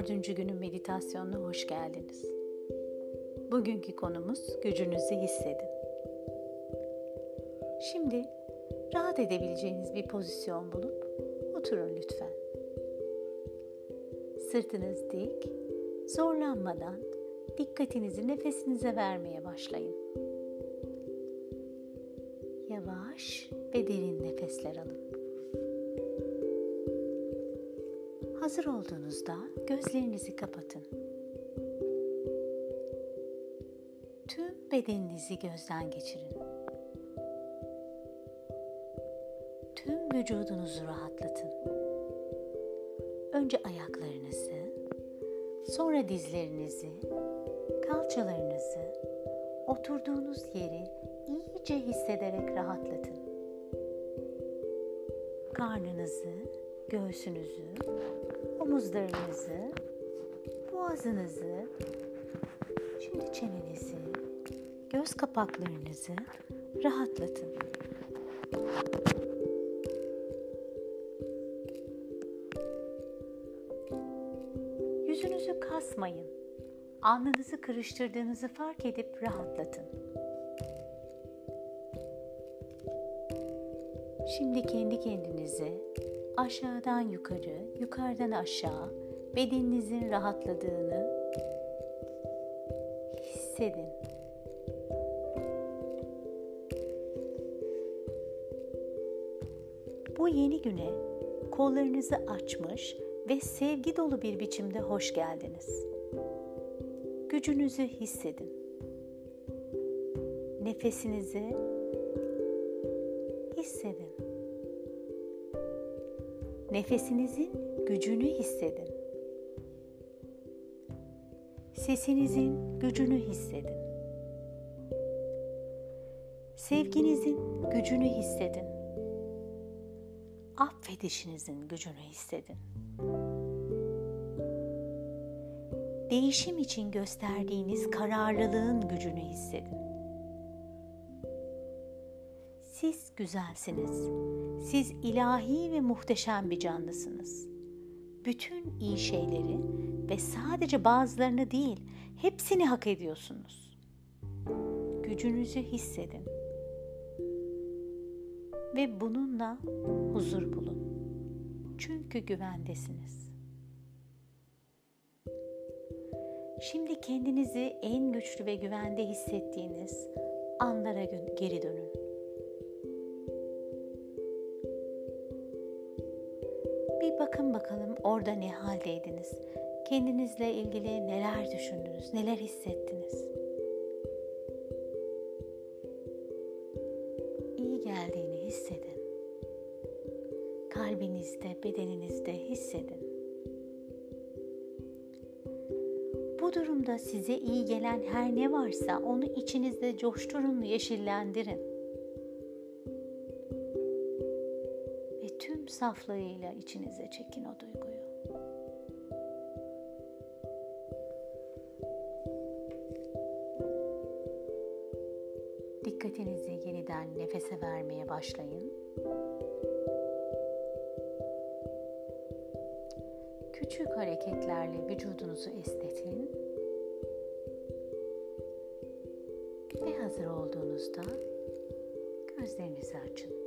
dördüncü günün meditasyonuna hoş geldiniz. Bugünkü konumuz gücünüzü hissedin. Şimdi rahat edebileceğiniz bir pozisyon bulup oturun lütfen. Sırtınız dik, zorlanmadan dikkatinizi nefesinize vermeye başlayın. Yavaş ve derin nefesler alın. Hazır olduğunuzda gözlerinizi kapatın. Tüm bedeninizi gözden geçirin. Tüm vücudunuzu rahatlatın. Önce ayaklarınızı, sonra dizlerinizi, kalçalarınızı, oturduğunuz yeri iyice hissederek rahatlatın. Karnınızı, göğsünüzü, omuzlarınızı, boğazınızı, şimdi çenenizi, göz kapaklarınızı rahatlatın. Yüzünüzü kasmayın. Alnınızı kırıştırdığınızı fark edip rahatlatın. Şimdi kendi kendinize aşağıdan yukarı, yukarıdan aşağı bedeninizin rahatladığını hissedin. Bu yeni güne kollarınızı açmış ve sevgi dolu bir biçimde hoş geldiniz. Gücünüzü hissedin. Nefesinizi hissedin. Nefesinizin gücünü hissedin. Sesinizin gücünü hissedin. Sevginizin gücünü hissedin. Affedişinizin gücünü hissedin. Değişim için gösterdiğiniz kararlılığın gücünü hissedin. Siz güzelsiniz. Siz ilahi ve muhteşem bir canlısınız. Bütün iyi şeyleri ve sadece bazılarını değil, hepsini hak ediyorsunuz. Gücünüzü hissedin. Ve bununla huzur bulun. Çünkü güvendesiniz. Şimdi kendinizi en güçlü ve güvende hissettiğiniz anlara geri dönün. Bakın bakalım orada ne haldeydiniz? Kendinizle ilgili neler düşündünüz, neler hissettiniz? İyi geldiğini hissedin. Kalbinizde, bedeninizde hissedin. Bu durumda size iyi gelen her ne varsa onu içinizde coşturun, yeşillendirin. Saflığıyla içinize çekin o duyguyu. Dikkatinizi yeniden nefese vermeye başlayın. Küçük hareketlerle vücudunuzu esnetin. Ve hazır olduğunuzda gözlerinizi açın.